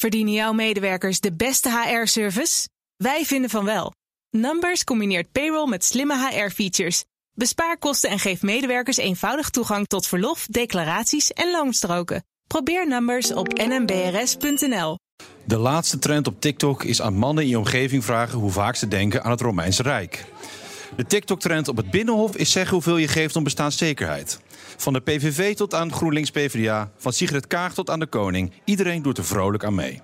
Verdienen jouw medewerkers de beste HR-service? Wij vinden van wel. Numbers combineert payroll met slimme HR-features. Bespaar kosten en geef medewerkers eenvoudig toegang tot verlof, declaraties en loonstroken. Probeer Numbers op nmbrs.nl. De laatste trend op TikTok is aan mannen in je omgeving vragen hoe vaak ze denken aan het Romeinse Rijk. De TikTok-trend op het Binnenhof is zeggen hoeveel je geeft om bestaanszekerheid. Van de PVV tot aan GroenLinks PvdA, van Sigrid Kaag tot aan de koning. Iedereen doet er vrolijk aan mee.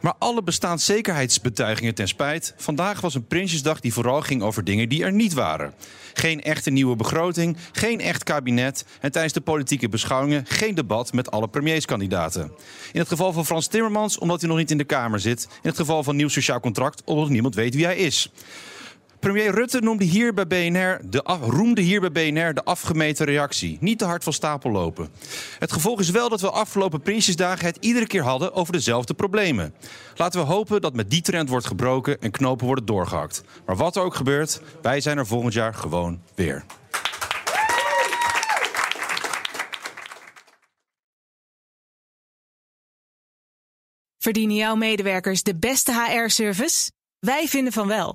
Maar alle bestaanszekerheidsbetuigingen ten spijt. Vandaag was een Prinsjesdag die vooral ging over dingen die er niet waren. Geen echte nieuwe begroting, geen echt kabinet en tijdens de politieke beschouwingen geen debat met alle premierskandidaten. In het geval van Frans Timmermans omdat hij nog niet in de Kamer zit. In het geval van nieuw sociaal contract omdat niemand weet wie hij is. Premier Rutte noemde hier bij BNR de roemde hier bij BNR de afgemeten reactie. Niet te hard van stapel lopen. Het gevolg is wel dat we afgelopen Prinsjesdagen het iedere keer hadden over dezelfde problemen. Laten we hopen dat met die trend wordt gebroken en knopen worden doorgehakt. Maar wat er ook gebeurt, wij zijn er volgend jaar gewoon weer. Verdienen jouw medewerkers de beste HR-service? Wij vinden van wel.